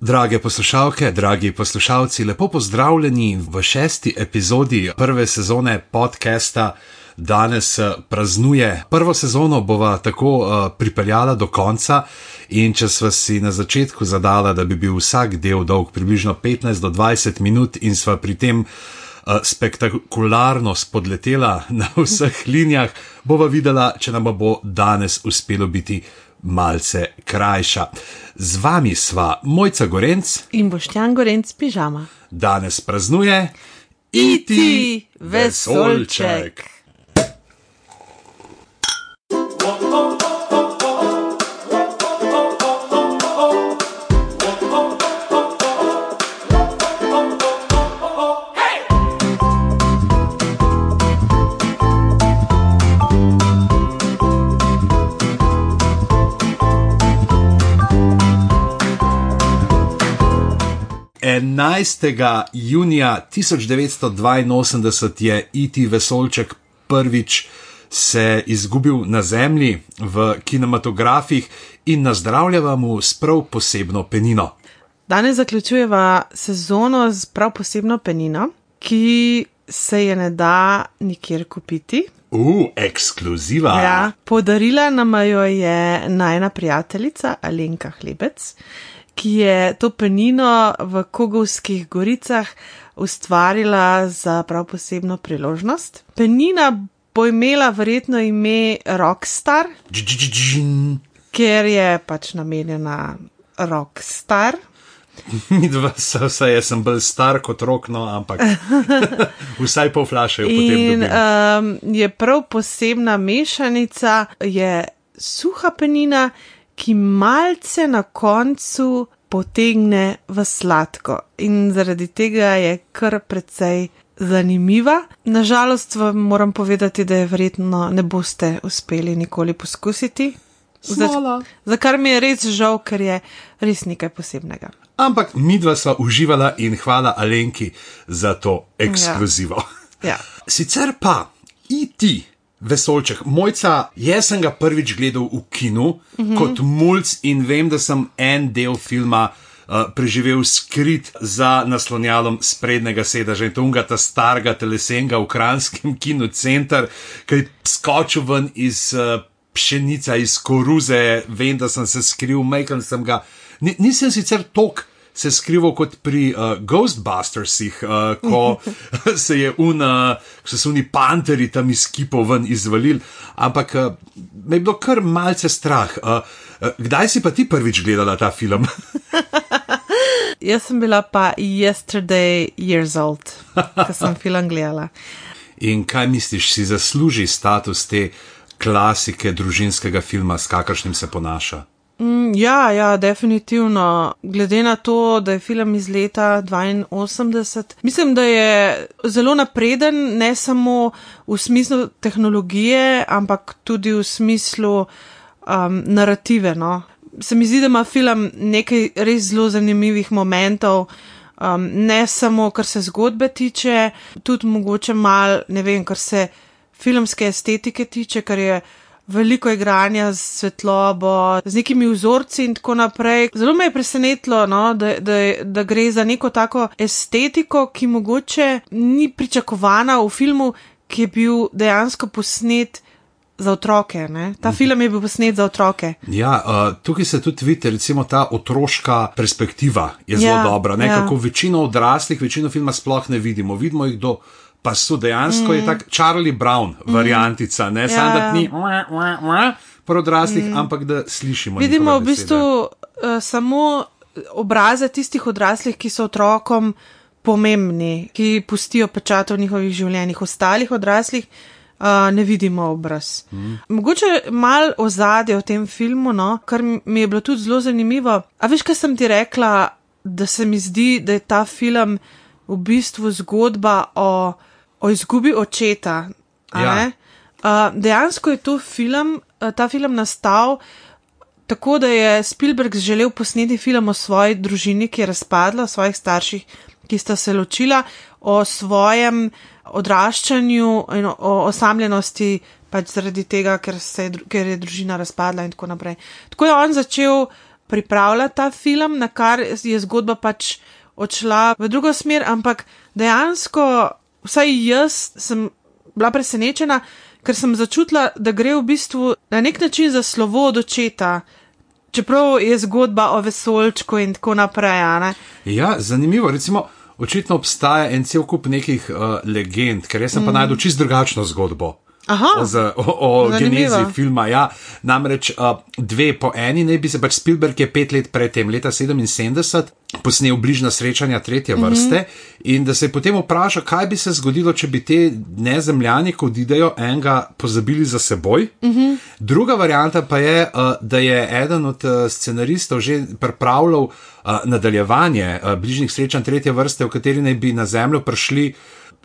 Drage poslušalke, dragi poslušalci, lepo pozdravljeni v šesti epizodi prve sezone podcasta. Danes eh, praznuje prvo sezono, bova tako uh, pripeljala do konca. In če sva si na začetku zadala, da bi bil vsak del dolg približno 15 do 20 minut, in sva pri tem uh, spektakularno spodletela na vseh linijah, bova videla, če nam bo danes uspelo biti malce krajša. Z vami sva Mojca Gorenc in Boštjan Gorenc pižama. Danes praznuje Iti vesolček. Enajstega junija 1982 je iti vesolček prvič se izgubil na Zemlji v kinematografih in nazdravljava mu s prav posebno penino. Danes zaključujeva sezono z prav posebno penino, ki se je ne da nikjer kupiti. Uh, ekskluziva. Ja, podarila nam jo je najna prijateljica Alenka Hlebec, ki je to penino v Kogovskih goricah ustvarila za prav posebno priložnost. Penina bo imela verjetno ime Rockstar, ker je pač namenjena Rockstar. Mi dva, vse, vse jaz sem bolj star kot rok, no, ampak vsaj pol flaše jo potem In um, je prav posebna mešanica, je suha penina, ki malce na koncu potegne v sladko. In zaradi tega je kar precej zanimiva. Nažalost, vam moram povedati, da je verjetno ne boste uspeli nikoli poskusiti. Za, Smola. za kar mi je res žal, ker je res nekaj posebnega. Ampak mi dva sva uživala in hvala Alenki za to ekskluzivo. Ja. Sicer pa, iti. Vesolček, mojca, jaz sem ga prvič gledal v kinu uh -huh. kot mulj in vem, da sem en del filma uh, preživel skrit za naslonjalom sprednjega sedeža in to unga ta starega telesenga v kranskem kinocentru, ki je skočil ven iz uh, pšenica, iz koruze, vem, da sem se skril, majhen sem ga. Ni, nisem sicer tok se skrival kot pri uh, Ghostbustersih, uh, ko se je un, uh, ko so se oni panteri tam iz kipov ven izvalili, ampak uh, me je bilo kar malce strah. Uh, uh, kdaj si pa ti prvič gledala ta film? Jaz sem bila pa yesterday years old, ko sem film gledala. In kaj misliš, si zasluži status te klasike družinskega filma, s kakršnim se ponaša? Mm, ja, ja, definitivno. Glede na to, da je film iz leta 82, mislim, da je zelo napreden, ne samo v smislu tehnologije, ampak tudi v smislu um, narative. No. Se mi zdi, da ima film nekaj res zelo zanimivih momentov. Um, ne samo, kar se zgodbe tiče, tudi mogoče mal, ne vem, kar se filmske estetike tiče, kar je veliko igranja z svetlobo, z nekimi vzorci in tako naprej. Zelo me je presenetilo, no, da, da, da gre za neko tako estetiko, ki mogoče ni pričakovana v filmu, ki je bil dejansko posnet. Za otroke. Ne? Ta film je bil posnet za otroke. Ja, uh, tukaj se tudi vidi, recimo ta otroška perspektiva je zelo Ja, dobra. Ne? ja. Kako večino odraslih, večino filma sploh ne vidimo. Vidimo jih do. Pa so dejansko mm. je tak Charlie Brown variantica, ne Ja, samo da ni pri odraslih, mm. ampak da slišimo. Vidimo v bistvu uh, samo obraze tistih odraslih, ki so otrokom pomembni, ki pustijo pečat v njihovih življenjih, ostalih odraslih. Uh, ne vidimo obraz. Mm. Mogoče malo ozadje v tem filmu, no, kar mi je bilo tudi zelo zanimivo. A veš, kaj sem ti rekla, da se mi zdi, da je ta film v bistvu zgodba o, o izgubi očeta. Ja. Uh, dejansko je to film, uh, ta film nastal tako, da je Spielberg želel posneti film o svoji družini, ki je razpadla, o svojih starših, ki sta se ločila, o svojem odraščanju in o osamljenosti, pač zaradi tega, ker, se ker je družina razpadla in tako naprej. Tako je on začel pripravlja ta film, na kar je zgodba pač odšla v drugo smer, ampak dejansko, vsaj jaz sem bila presenečena, ker sem začutila, da gre v bistvu na nek način za slovo od očeta. Čeprav je zgodba o vesolčku in tako naprej. Ja, zanimivo. Recimo, očitno obstaja en cel kup nekih uh, legend, ker jaz sem mm. pa najdel čist drugačno zgodbo. Aha, z, o, o genezi filma. Ja, namreč uh, dve po eni, ne bi se pač Spielberg je pet let predtem, leta 77, posnel bližnja srečanja tretje mhm. vrste mm -hmm. in da se je potem vprašal, kaj bi se zgodilo, če bi te nezemljani, ko odidejo, enega pozabili za seboj. Mm -hmm. Druga varijanta pa je, uh, da je eden od uh, scenaristov že pripravljal uh, nadaljevanje uh, bližnjih srečanj tretje vrste, v kateri naj bi na zemljo prišli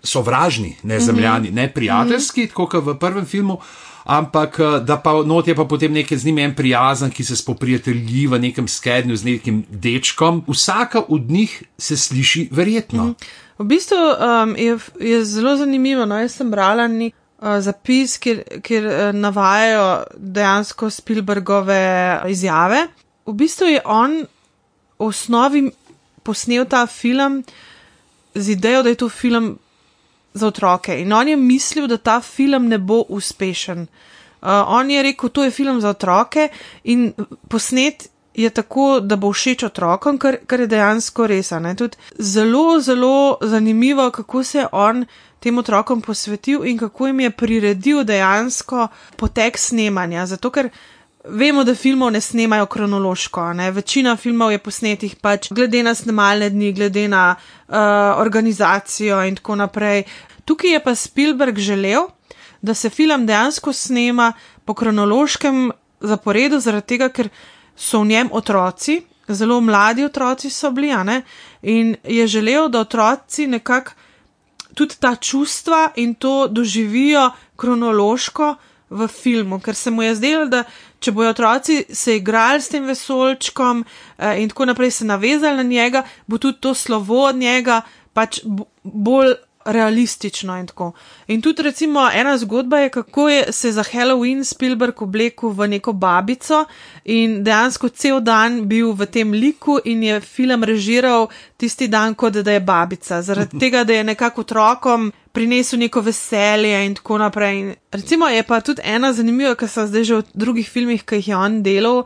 sovražni, ne zemljani, mm -hmm. ne prijateljski, mm -hmm. kot v prvem filmu. Ampak eh, da pa not je pa potem nekaj z njim en prijazen, ki se spoprijatelji v nekem skednju z nekim dečkom. Vsaka od njih se sliši verjetno. Mm. V bistvu um, je, je zelo zanimivo. No, jaz sem brala nek uh, zapis, kjer, kjer uh, navajajo dejansko Spielbergove izjave. V bistvu je on v osnovi posnel ta film z idejo, da je to film za otroke. In on je mislil, da ta film ne bo uspešen. Uh, on je rekel, to je film za otroke in posnet je tako, da bo všeč otrokom, kar, kar je dejansko res. Zelo, zelo zanimivo, kako se je on tem otrokom posvetil in kako jim je priredil dejansko potek snemanja. Zato, ker Vemo, da filmov ne snemajo kronološko. Ne? Večina filmov je posnetih pač glede na snemalne dni, glede na uh, organizacijo in tako naprej. Tukaj je pa Spielberg želel, da se film dejansko snema po kronološkem zaporedu, zaradi tega, ker so v njem otroci, zelo mladi otroci so bili, in je želel, da otroci nekako tudi ta čustva in to doživijo kronološko v filmu, ker se mu je zdelo, da če bojo otroci se igrali s tem vesolčkom eh, in tako naprej se navezali na njega, bo tudi to slovo od njega pač bolj realistično in tako. In tudi recimo ena zgodba je, kako je se za Halloween Spielberg oblekel v neko babico in dejansko cel dan bil v tem liku in je film režiral tisti dan, kot da je babica. Zaradi tega, da je nekako otrokom prinesel neko veselje in tako naprej. In recimo je pa tudi ena zanimiva, ki so zdaj že v drugih filmih, ki jih je on delal.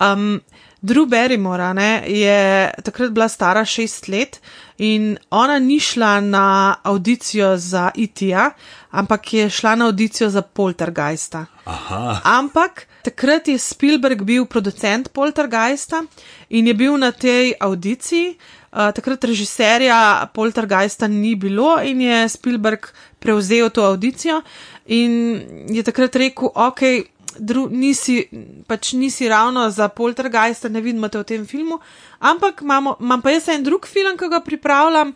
Um, Drew Barrymore ne, je takrat bila stara šest let in ona ni šla na audicijo za IT-ja, ampak je šla na audicijo za Poltergeista. Aha. Ampak takrat je Spielberg bil producent Poltergeista in je bil na tej audiciji. Uh, takrat režiserja Poltergeista ni bilo in je Spielberg prevzel to audicijo in je takrat rekel, ok, dru, nisi, pač nisi ravno za poltergeist, ne vidimo te v tem filmu, ampak imamo, imam pa jaz en drug film, ki ga pripravljam.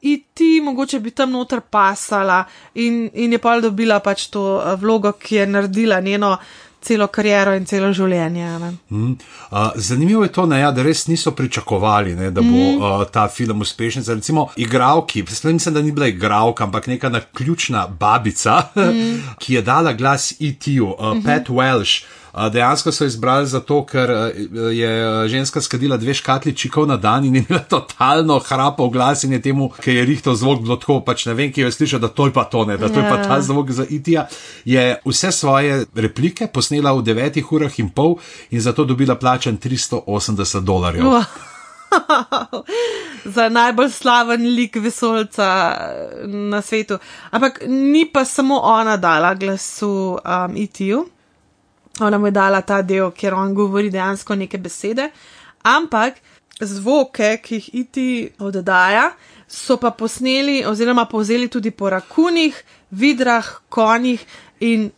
In ti mogoče bi tam noter pasala, in, in je pa dobila pač to eh, vlogo, ki je naredila njeno celo kariero in celo življenje. Mm. Uh, zanimivo je to, ne, ja, da res niso pričakovali, ne, da bo mm. uh, ta film uspešen. Zdaj, recimo, igravki, mislim, da ni bila igravka, ampak neka ključna babica, mm. ki je dala glas IT-ju, uh, mm -hmm. Pat Welsh. Dejansko so izbrali zato, ker je ženska skadila dve škatli čikov na dan in je imela totalno hrapo glas in je temu, ki je rihtel zvok, bilo tako, pač ne vem, ki je slišal, da to je pa to, ne, da to je pa ta ja. zvok za itija. Je vse svoje replike posnela v devetih urah in pol in zato dobila plačen 380 dolarjev. Wow. za najbolj slaven lik vesolca na svetu. Ampak ni pa samo ona dala glasu um, itiju ona mu je dala ta del, kjer on govori dejansko neke besede, ampak zvoke, ki jih iti oddaja, so pa posneli oziroma povzeli tudi po rakunih, vidrah, konjih in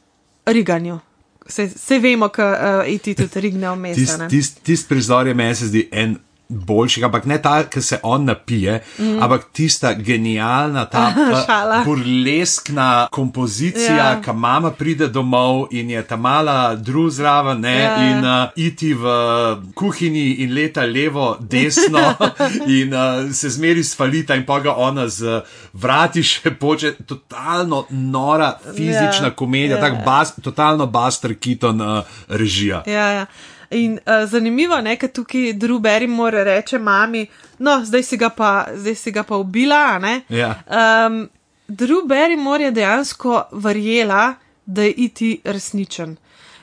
riganju. Vse vemo, da uh, iti tudi rigne vmes. Tisti tist, tist prizor je meni se zdi en boljših, ampak ne ta, ki se on napije, mm. ampak tista genialna, ta burleskna kompozicija, ja. ki mama pride domov in je ta mala druzrava, ne, ja. in uh, iti v kuhinji in leta levo, desno in uh, se zmeri svalita in pa ga ona z vrati še poče, totalno nora fizična ja. komedija, ja. tako bas, totalno Buster Keaton uh, režija. Ja, ja. In uh, zanimivo je, ker tukaj Drew Barrymore reče mami, no, zdaj si ga pa, zdaj si ga pa ubila. Ja. Um, Drew Barrymore je dejansko verjela, da je iti resničen.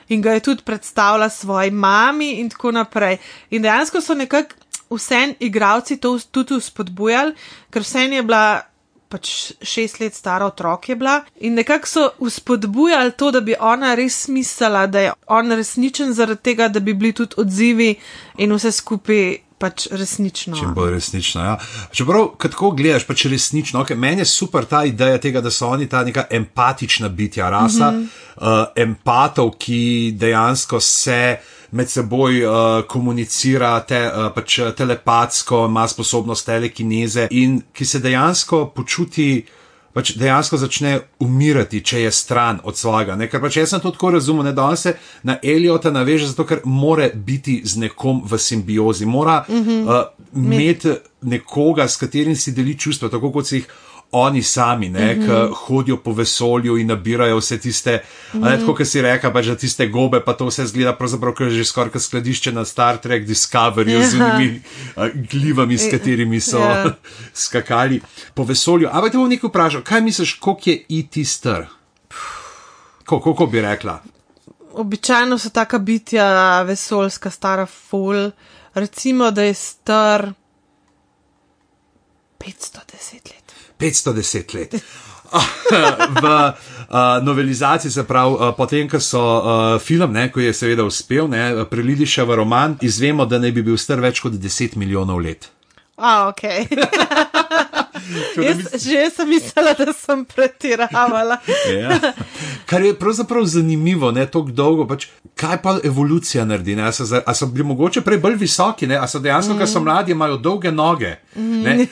In ga je tudi predstavila svoji mami, in tako naprej. In dejansko so nekako vse igravci to tudi spodbujali, ker vse je bila pač šest let stara otrok je bila in nekako so uspodbujali to, da bi ona res mislila, da je on resničen zaradi tega, da bi bili tudi odzivi in vse skupaj. Pač resnično. Čim bolj resnično. Ja. Čeprav, kako gledaš, pač resnično, okay, meni je super ta ideja tega, da so oni ta neka empatična bitja, rasa, mm -hmm. uh, empatov, ki dejansko se med seboj uh, komunicira, te, uh, pač telepatsko, ima sposobnost telekineze in ki se dejansko počuti. Pač dejansko začne umirati, če je stran od svojega. Ne? Ker pač jaz sem to tako razumel, da se na Eliota naveže, zato ker mora biti z nekom v simbiozi, mora uh -huh. uh, imeti nekoga, s katerim si deli čustva, tako kot si jih oni sami, ne, mm -hmm. ki hodijo po vesolju in nabirajo vse tiste, mm -hmm. tako kot si reka, pač za tiste gobe, pa to vse zgleda pravzaprav, ker je že skoraj skladišče na Star Trek Discovery yeah. z unimi uh, glivami, s katerimi so yeah. Ja. skakali po vesolju. Ampak te bom nekaj vprašal, kaj misliš, koliko je iti star? Kako bi rekla? Običajno so taka bitja vesoljska, stara ful, recimo, da je star 510 let. 510 let. v uh, novelizaciji, se pravi, uh, potem, ko so uh, film, ne, ko je seveda uspel, ne, prelili še v roman, izvemo, da ne bi bil star več kot 10 milijonov let. A, ok. Jaz, že sem mislila, da sem pretiravala. ja. Kar je pravzaprav zanimivo, ne tako dolgo. Pač, kaj pa evolucija naredi? A so, a so bili mogoče prej bolj visoki, ne? a so dejansko, mm. ker so mladi, imajo dolge noge. Mm.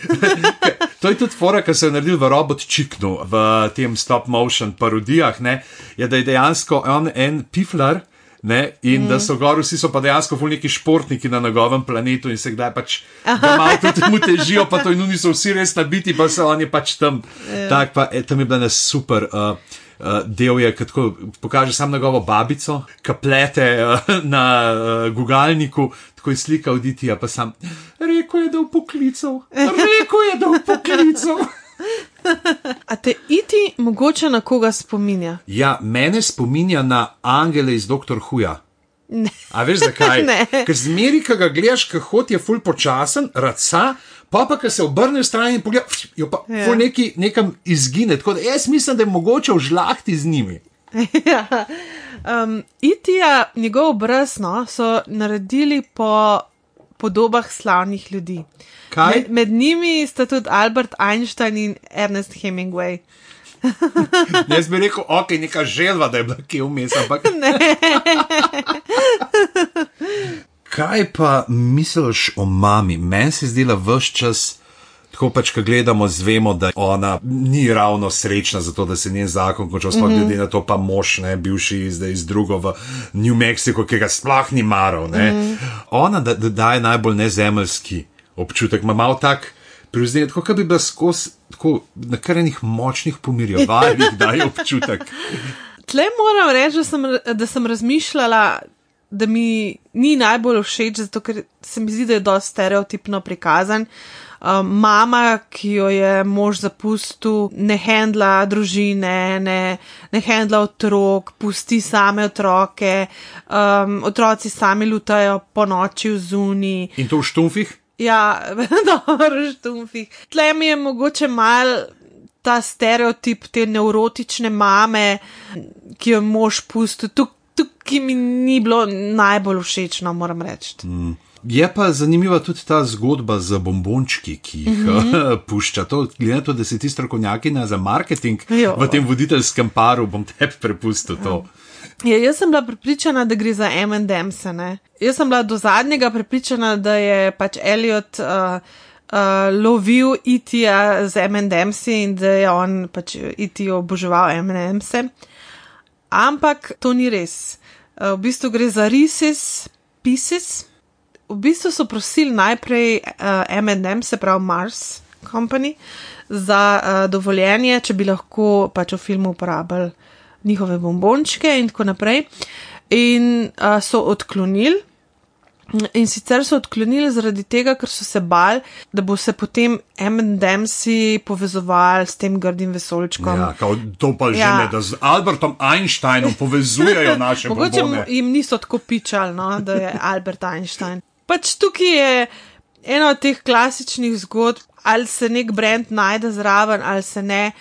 To je tudi fora, kar se je naredil v robot Čiknu, v tem stop motion parodijah, ne? je da je dejansko on en piflar. Ne? In mm. da so gor, vsi so pa dejansko neki športniki na njegovem planetu in se kdaj pač malo tudi mu težijo, pa to in oni so vsi res nabiti, pa so oni pač tam. Yeah. Ja. Tak, pa, e, tam je bila ena super. Uh, del je, ki pokaže samo njegovo babico, kaplete uh, na uh, gugalniku, tako je slika oditi, pa sam. Rekl je, da je v poklicu. Rekl je, da je v poklicu. A te iti mogoče na koga spominja? Ja, mene spominja na angele iz Dr. Huja. Ne. A veš zakaj? Ker zmeri, ki ga gledaš, ki hodi, je ful počasen, raca, pa pa, ki se obrne stran in pogleda, jo pa ja. neki, nekam izgine. Tako da jaz mislim, da je mogoče užlahti z njimi. ja. um, Itija, njegov obraz, no, so naredili po podobah slavnih ljudi. Med, med njimi sta tudi Albert Einstein in Ernest Hemingway. Jaz bi rekel, ok, neka želva, da je bila kje vmes, ampak ne. Kaj pa misliš o mami? Meni se zdi, da vse čas, tako pač, ko gledamo, zvemo, da ona ni ravno srečna za to, da se njen zakon končal, sploh mm -hmm. glede na to, pa mož, ne, bivši zdaj iz drugo v New Mexico, ki ga sploh ni maral. Mm -hmm. Ona da, da daje najbolj nezemeljski občutek, ima malo tak. Prevzeti, kot bi bil skozi na kar enih močnih pomirjevalih, da je občutek. Tle moram reči, da sem, da sem razmišljala, da mi ni najbolj všeč, zato ker se mi zdi, da je dosti stereotipno prikazan. Um, mama, ki jo je mož zapustil, ne handla družine, ne, ne handla otrok, pusti same otroke, um, otroci sami lutajo po noči v zuni. In to v štumfih? Ja, dobro, štumfih. Tle mi je mogoče mal ta stereotip te neurotične mame, ki jo mož pusti. Tukaj mi ni bilo najbolj všečno, moram reči. Mm. Je pa zanimiva tudi ta zgodba z bombončki, ki jih mm -hmm. pušča. To, glede na to, da si ti strokovnjakinja za marketing jo. v tem voditeljskem paru, bom tebi prepustil to. Ja. Ja, jaz sem bila pripričana, da gre za MDMS. Jaz sem bila do zadnjega pripričana, da je pač Elliot uh, uh, lovil IT-ja z MDMS in da je on pač IT oboževal MDMS. Ampak to ni res. Uh, v bistvu gre za Reese's Pieces. V bistvu so prosili najprej uh, MDM, se pravi Mars Company, za uh, dovoljenje, če bi lahko pač v filmu uporabljali njihove bombončke in tako naprej. In uh, so odklonili, In sicer so odklonili zaradi tega, ker so se bali, da bo se potem M&M's povezoval s tem grdim vesolčkom. Ja, kao, to pa že Ja. ne, da z Albertom Einsteinom povezujejo naše Mogoče bombone. jim niso tako pičali, no, da je Albert Einstein. Pač tukaj je ena od teh klasičnih zgodb, ali se nek brand najde zraven, ali se ne.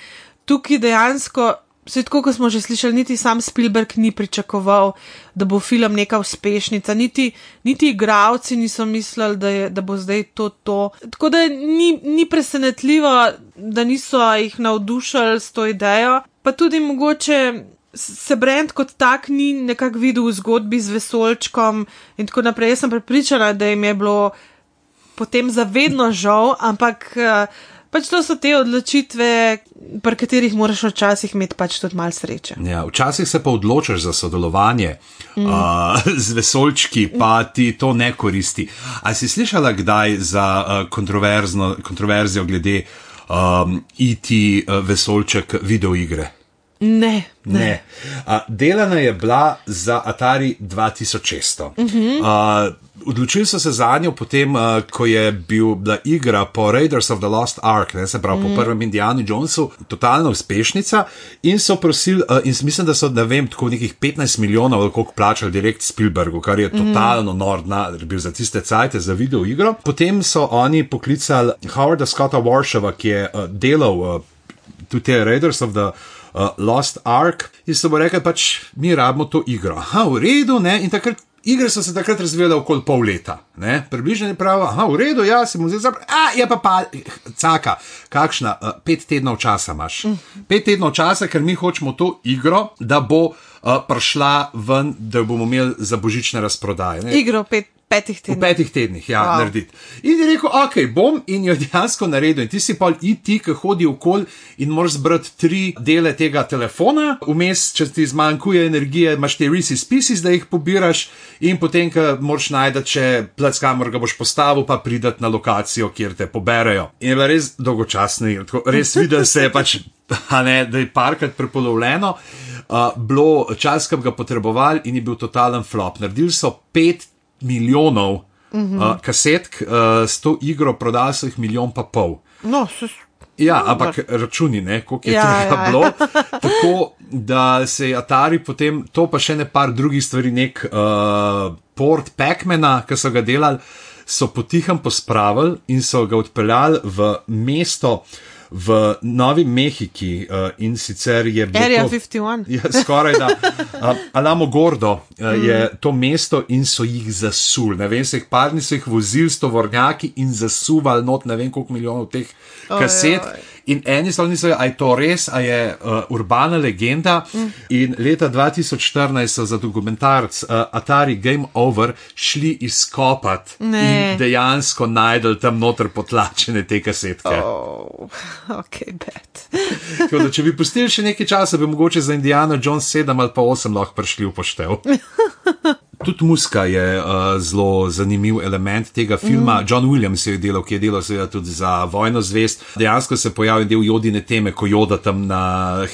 Tukaj dejansko, vse tako, kot smo že slišali, niti sam Spielberg ni pričakoval, da bo film neka uspešnica, niti, niti igravci niso mislili, da, je, da bo zdaj to to. Tako da ni, ni presenetljivo, da niso jih navdušili s to idejo, pa tudi mogoče se brend kot tak ni nekako videl v zgodbi z vesolčkom in tako naprej. Jaz sem prepričana, da jim je bilo potem zavedno žal, ampak eh, pač to so te odločitve, pri katerih moraš včasih imeti pač tudi malo sreče. Ja, včasih se pa odločiš za sodelovanje mm. uh, z vesoljčki, pa ti to ne koristi. A si slišala kdaj za uh, kontroverzijo glede um, IT uh, vesoljček videoigre? Ne, ne. Ne. A, delana je bila za Atari 2600. Uh -huh. uh, odločili so se za njo potem, uh, ko je bil, bila igra po Raiders of the Lost Ark, ne, se pravi uh -huh. po prvem Indianu Jonesu, totalna uspešnica. In so prosili, uh, in mislim, da so, ne vem, tako nekih 15 milijonov, ali koliko plačali direkt Spielbergu, kar je totalno uh -huh. nord denar bil za tiste cajte za video igro. Potem so oni poklicali Howarda Scotta Warshawa, ki je uh, delal uh, tudi te Raiders of the uh, Lost Ark, in so mu rekli, pač mi rabimo to igro. Aha, v redu, ne, in takrat. Igre so se takrat razvijale okoli pol leta, ne? približno je prav, aha, v redu, ja, si mu zdaj zaprl, a je pa pa, caka, kakšna, uh, pet tednov časa imaš. Pet tednov časa, ker mi hočemo to igro, da bo uh, prišla ven, da bomo imeli za božične razprodaje. Ne? Igro pet, petih V tednov. petih tednih, ja, wow. Narediti. In je rekel, ok, bom in jo dejansko naredil. In ti si pa IT, ki hodi okol in moraš zbrati tri dele tega telefona, vmes, če ti zmanjkuje energije, imaš te risi spisi, da jih pobiraš, in potem, ko moraš najti, če plac kamor ga boš postavil, pa pridati na lokacijo, kjer te poberejo. In je bila res dolgočasna, igra, res videl se je pač, ne, da je parkrat prepolovljeno. Uh, bilo čas, ki bi ga potrebovali, in je bil totalen flop. Naredili so pet milijonov uh -huh. uh, kasetk, uh, s to igro prodali so jih milijon pa pol. No, s, Ja, ampak računi, ne, koliko je ja, tega ja. ja. bilo. Tako da se je Atari potem, to pa še ne par drugih stvari, nek uh, port Pacmana, ki so ga delali, so potihem pospravili in so ga odpeljali v mesto v Novi Mehiki uh, in sicer je bilo. Area to- 51. Ja, skoraj da. Uh, Alamo Gordo uh, je to mesto in so jih zasuli. Ne vem, se jih parni so jih vozili s tovornjaki in zasuvali not ne vem koliko milijonov teh kaset. Ojoj. In eni so mislili, a je to res, a je uh, urbana legenda. Mm. In leta 2014 so za dokumentarc uh, Atari Game Over šli izkopati Ne. in dejansko najdel tam noter potlačene te kasetke. Oh. ok, bed. Tako Da, če bi pustili še nekaj časa, bi mogoče za Indiana Jones 7 ali pa 8 lahko prišli v poštev. Tudi muska je uh, zelo zanimiv element tega filma. Mm. John Williams je delal, ki je delal seveda tudi za Vojno zvest. Dejansko se pojavi del jodine teme, ko joda tam na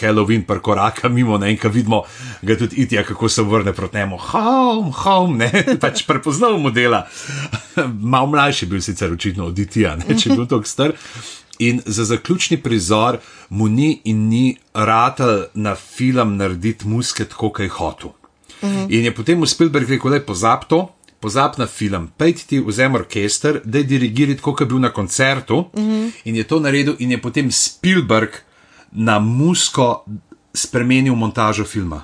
Halloween prkoraka mimo ne, in ko vidimo ga tudi itja, kako se vrne proti njemu. Home, home, ne, pač prepoznal modela. Mal mlajši bil sicer očitno od itja, ne, če je bil tako star. In za zaključni prizor mu ni in ni ratal na film narediti muske tako, je hotel. In je potem v Spielberg rekel, da je pozab to, pozab na film, pejti ti vzem orkester, da je dirigirati, kot je bil na koncertu. Mm -hmm. In je to naredil, in je potem Spielberg na musko spremenil montažo filma.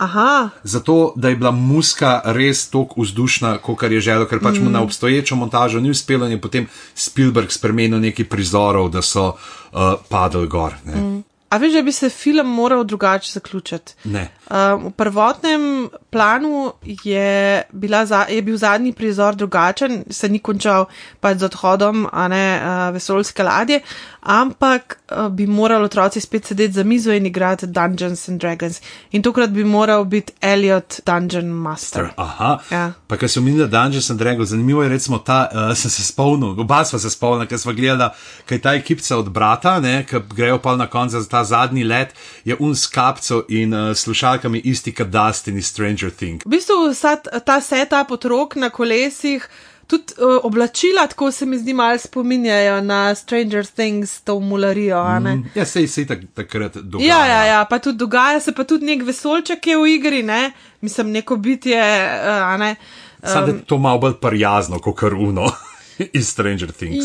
Aha, Zato, da je bila muska res tako vzdušna, kot je želel, ker pač mm. mu na obstoječo montažo ni uspelo in je potem Spielberg spremenil nekaj prizorov, da so uh, padli gor. Ne. Mm. A veš, da bi se film moral drugače zaključiti. ne. Um, v prvotnem planu je, za, je bil zadnji prizor drugačen, se ni končal pač z odhodom a ne uh, vesoljske ladje, ampak uh, bi morali otroci spet sedeti za mizo in igrati Dungeons and Dragons. In tokrat bi moral biti Elliot Dungeon Master. Aha. Ja. Pa kar sem minil Dungeons and Dragons, zanimivo je recimo ta, uh, sem se spomnil, oba sva se spomnila, ker sva gledala, kaj ta ekipca od brata, ne, ki grejo pa na koncu za ta zadnji let, je un s kapco in uh, slušalkami isti kot Dustin iz Stranger Stranger Things. V bistvu vsa ta setup otrok na kolesih, tudi uh, oblačila, tako se mi zdi, malo spominjajo na Stranger Things, to mularijo. ne? Ja, sej se tak, takrat dogaja. Ja, ja, ja, pa tudi dogaja se, pa tudi nek vesolček je v igri, ne? mislim, neko bitje, uh, ne. Samo da je to malo bolj prijazno, kot kar uno iz Stranger Things.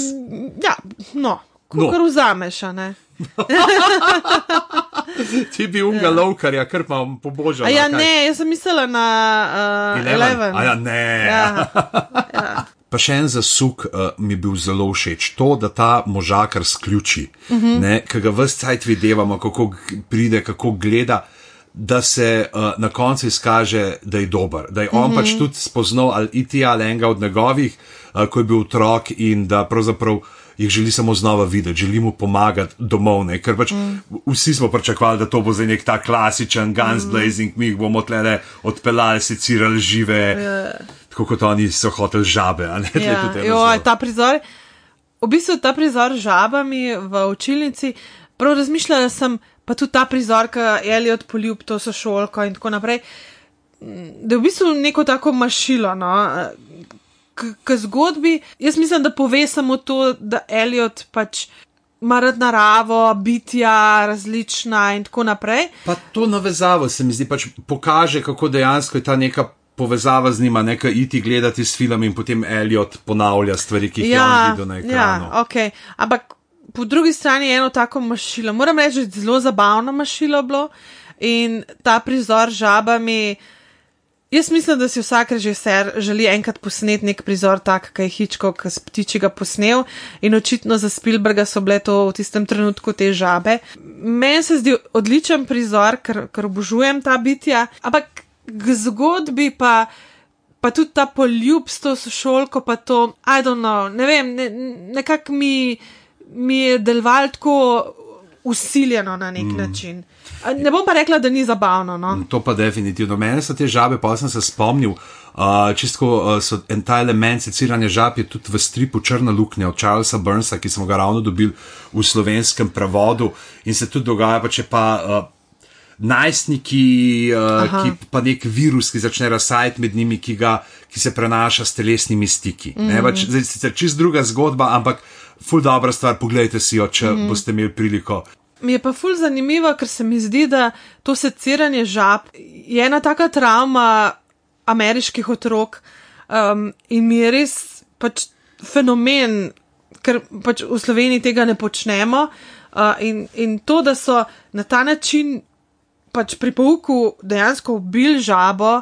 Ja, no, No. ko kar vzameš, a ne. Ti bi unga lovkarja, kar pa pobožal. A ja, ne, jaz sem mislila na uh, Eleven. A ja, ne. Ja, ja. Pa še en zasuk uh, mi je bil zelo všeč. To, da ta možakar sključi, uh Mhm. -huh. ki ga vse cajt videvamo, kako pride, kako gleda. Da se uh, na koncu izkaže, da je dober, da je on mm -hmm. pač tudi spoznal ali iti ali enega od njegovih, uh, ko je bil otrok in da pravzaprav jih želi samo znova videti, želi mu pomagati domov. Ne? Ker pač mm. vsi smo pričakovali, da to bo zdaj nek ta klasičen Guns Blazing, mi jih bomo tle odpeljali, secirali žive, yeah. tako kot oni so hoteli žabe. Ja, zelo. ta prizor, v bistvu ta prizor žabami v učilnici, prav razmišljala sem, pa tudi ta prizor, ki je Eliot poljub to sošolko in tako naprej, da je v bistvu neko tako mašilo. No? K, k zgodbi, jaz mislim, da pove samo to, da Eliot pač ima rad naravo, bitja različna in tako naprej. Pa to navezavo se mi zdi, pač pokaže, kako dejansko je ta neka povezava z njima, nekaj iti gledati s filmom in potem Elliot ponavlja stvari, ki jih ja, je on videl na ekranu. Ja, okay. Ampak po drugi strani je eno tako mašilo. Moram reči, zelo zabavno mašilo bilo in ta prizor žabami. Jaz mislim, da si vsak režiser želi enkrat posneti nek prizor, tak, ki je Hitchcock s ptičjega posnel, in očitno za Spielberga so bile to v tistem trenutku te žabe. Meni se zdi odličen prizor, ker, ker obožujem ta bitja, ampak k zgodbi pa. Pa tudi ta poljub s to sošolko, pa to, I don't know, ne vem, ne, nekako mi, mi je delovalo tako usiljeno na nek mm. način. Ne bom pa rekla, da ni zabavno. No? To pa definitivno. Mene so te žabe, pa sem se spomnil, uh, čisto uh, so en ta element seciranja žab je tudi v stripu Črna luknja od Charlesa Burnsa, ki smo ga ravno dobili v slovenskem prevodu in se tudi dogaja, pa če pa. Uh, Najstniki, uh, ki pa nek virus, ki začne razsajati med njimi, ki, ga, ki se prenaša s telesnimi stiki. Mm -hmm. zdaj, sicer čist druga zgodba, ampak ful dobra stvar, pogledajte si jo, če mm boste imeli priliko. Mi je pa ful zanimivo, ker se mi zdi, da to seciranje žab je ena taka travma ameriških otrok um, in mi je res pač fenomen, ker pač v Sloveniji tega ne počnemo. Uh, in, in to, da so na ta način pač pri pouku dejansko ubili žabo,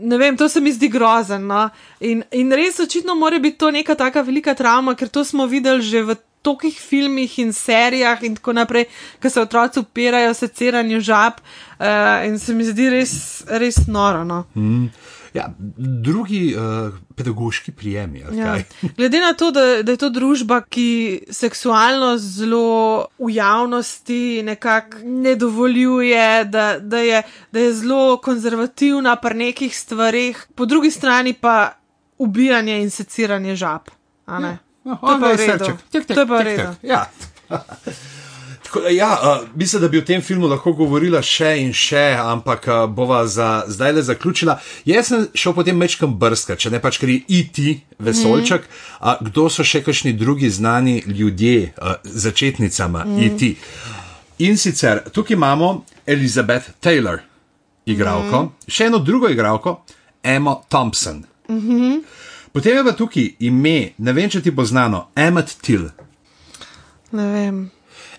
ne vem, to se mi zdi grozno. No? In, in res očitno mora biti to neka taka velika travma, ker to smo videli že v tolikih filmih in serijah in tako naprej, ki se otroci upirajo seciranju žab uh, in se mi zdi res, res noro. No? Mm. Ja, drugi uh, pedagoški prijemi. ali Ja. kaj? Glede na to, da, da je to družba, ki seksualno zelo v javnosti nekako ne dovoljuje, da, da, je, da je zelo konzervativna pri nekih stvarih, po drugi strani pa ubijanje in seciranje žab. a Ja, To je pa srček. Tik, tik, To je pa redu. tik. Ja. Tako ja, uh, mislim, da bi o tem filmu lahko govorila še in še, ampak uh, bova za zdaj le zaključila. Jaz sem šel potem mečkam brska, če ne pač, je IT vesolček. Mm. Uh, kdo so še kakšni drugi znani ljudje, uh, začetnicama mm. IT? In sicer tukaj imamo Elizabeth Taylor, igralko, mm. še eno drugo igralko, Emma Thompson. Mm -hmm. Potem je pa tukaj ime, ne vem, če ti bo znano, Emmet Till. Ne vem.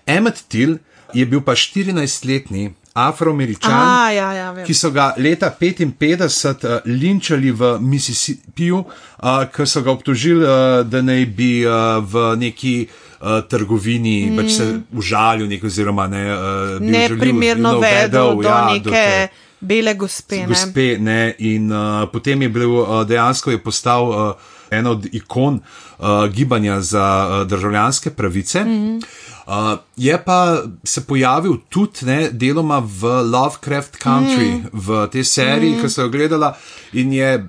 Emmet Till je bil pa 14-letni afroameričan, A, ja, ja, vem. ki so ga leta 55 uh, linčali v Mississippiju, uh, ker so ga obtožili, uh, da naj bi uh, v neki uh, trgovini mm. pač se užalil, nek, oziroma ne, uh, Neprimerno vedel do ja, do neke te- bele gospe. Ne? gospe, ne, in uh, potem je bil uh, dejansko je postal uh, ena od ikon uh, gibanja za uh, državljanske pravice. Mm -hmm. Uh, je pa se pojavil tudi ne, deloma v Lovecraft Country, mm. v tej seriji, mm. ki so jo gledala in je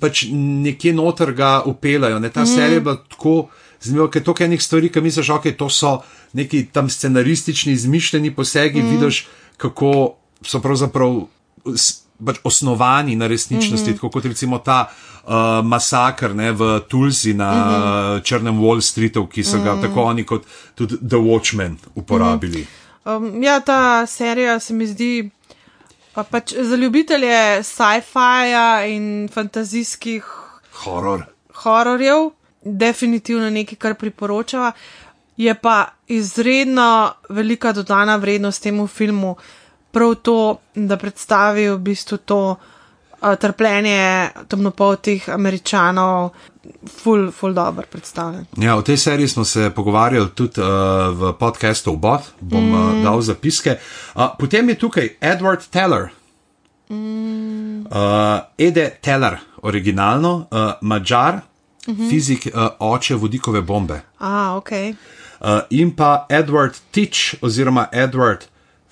pač nekje noter ga upelajo. Ne. Ta mm. serija je bila tako zanimiva, ker je toliko enih stvari, ki misliš, okay, to so neki tam scenaristični, izmišljeni posegi, mm. vidiš, kako so pravzaprav pač osnovani na resničnosti, mm -hmm. tako kot recimo ta uh, masakr ne, v Tulsi na mm -hmm. črnem Wall Streetu, ki so ga mm -hmm. tako oni kot tudi The Watchmen uporabili. Mm -hmm. Um, ja, ta serija se mi zdi. Pa pač za ljubitelje sci-fija in fantazijskih Horor. hororjev, definitivno nekaj, kar priporočava. Je pa izredno velika dodana vrednost temu filmu, prav to, da predstavi v bistvu to uh, trpljenje temnopoltih američanov, ful, ful dobro predstavljen. Ja, o tej seriji smo se pogovarjali tudi uh, v podkastu Obot, bom mm. uh, dal zapiske. Uh, potem je tukaj Edward Teller. Mm. Uh, Ede Teller, originalno, uh, mačar, mm -hmm. fizik, uh, oče vodikove bombe. A, ok. Uh, in pa Edward Titch, oziroma Edward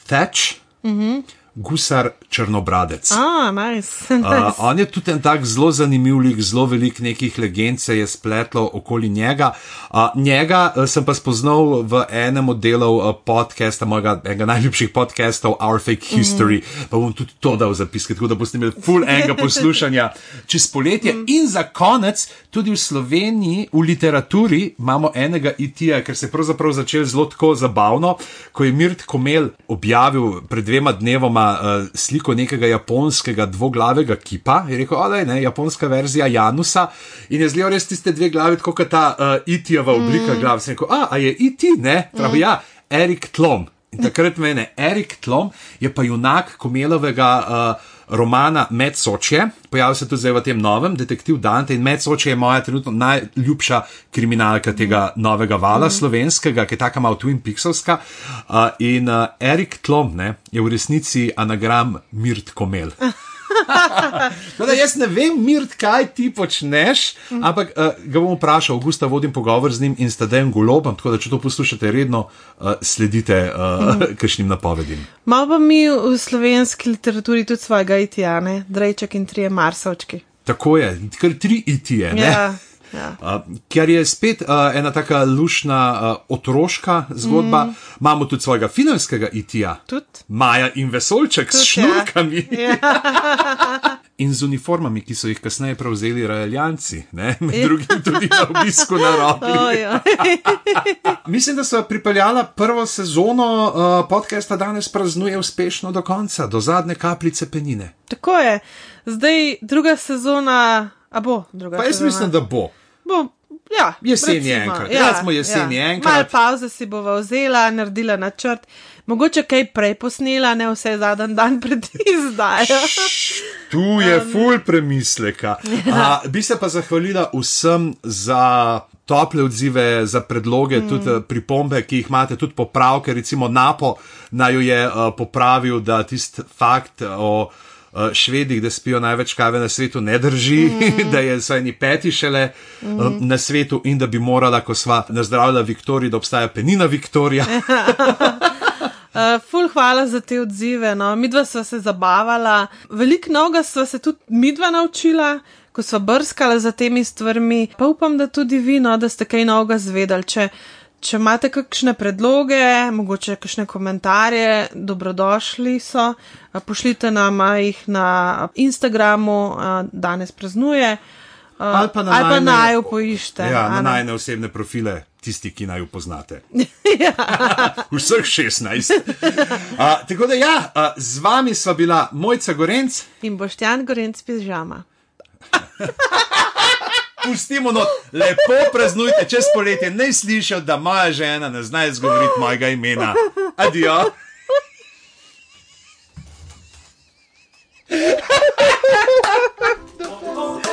Thatch, mm -hmm. Gusar črnobradec. A, nice. Uh, nice. on je tudi en tak zelo zanimiv lik, zelo velik nekih legend se je spletlo okoli njega. Uh, njega uh, sem pa spoznal v enem od delov uh, podcasta, mojega enega najljubših podcastov, Our Fake History, mm -hmm. pa bom tudi to dal zapiske, tako da boste imeli full enega poslušanja čez poletje. Mm. In za konec, tudi v Sloveniji, v literaturi imamo enega IT-ja, ker se je pravzaprav začel zelo tako zabavno, ko je Mirt Komel objavil pred dvema dnevoma uh, sliko nekega japonskega dvoglavega kipa. Je rekel, da je ne, japonska verzija Janusa in je zelo res tiste dve glavi, kot je ta uh, IT-jeva oblika mm. glav. Sem rekel, a, a je IT, ne? Pravi, mm. ja, Erik Tlom. In takrat mene, Erik Tlom je pa junak Komelovega uh, romana Med Sočje, pojavil se tudi zdaj v tem novem, detektiv Dante in Med Sočje je moja trenutno najljubša kriminalka tega novega vala mm. slovenskega, ki je taka malo Twin Pixelska. Uh, in uh, Erik Tlom ne, je v resnici anagram Mirt Komel. Tako da jaz ne vem, Mirt, kaj ti počneš, ampak uh, ga bom vprašal, Augusta vodim pogovor z njim in sta den golobam, tako da če to poslušate redno, uh, sledite uh, mm. kakšnim napovedim. Malo pa mi v slovenski literaturi tudi svojega itijane, Drejček in trije Marsovčki. Tako je, kar tri itije. ne? Ja, ja. Uh, ker je spet uh, ena taka lušna uh, otroška zgodba, mm. imamo tudi svojega filmskega itija. Tudi. Maja in vesolček s Tudi, ja. šnurkami Ja. in z uniformami, ki so jih kasneje prevzeli rajaljanci, ne? med drugim tudi na obisku na roki. Oj, oj. Mislim, da so pripeljala prvo sezono uh, podcasta danes praznuje uspešno do konca, do zadnje kapljice penine. Tako je. Zdaj druga sezona, a bo druga Pa jaz sezona. mislim, da bo. Bo. Ja, Jeseni recimo, enkrat. Recimo jeseni enkrat. Mal pauze si bova vzela, naredila načrt, mogoče kaj prej posnela, ne vse zadnji dan pred izdajo. Tu je um, full premisleka. A, bi se pa zahvalila vsem za tople odzive, za predloge, mm. tudi eh, pripombe, ki jih imate, tudi popravke. Recimo Napo naj jo je uh, popravil, da tisti fakt o uh, švedih, da spijo največ kave na svetu, ne drži, mm. da je so eni peti šele mm. uh, na svetu in da bi morala, ko sva nazdravila Viktoriji, da obstaja penina Viktorija. Uh, ful, hvala za te odzive. No. Midva sva se zabavala, veliko novega sva se tudi midva naučila, ko sva brskala za temi stvarmi. Pa upam, da tudi vi, no, da ste kaj novega zvedali. Če, če imate kakšne predloge, mogoče kakšne komentarje, dobrodošli so. Pošljite nam jih na Instagramu, danes praznuje. Ali pa na ali pa najne- naj jo poiščete. Ja, na najne osebne profile, tisti, ki naj jo poznate. Vseh 16. A, tako da, ja, a, z vami sva bila Mojca Gorenc, In boštjan Gorenc pižama. pustimo not, lepo praznujte čez poletje, ne slišijo, da moja žena ne zna izgovoriti mojega imena. Adijo. Oh, oh, oh.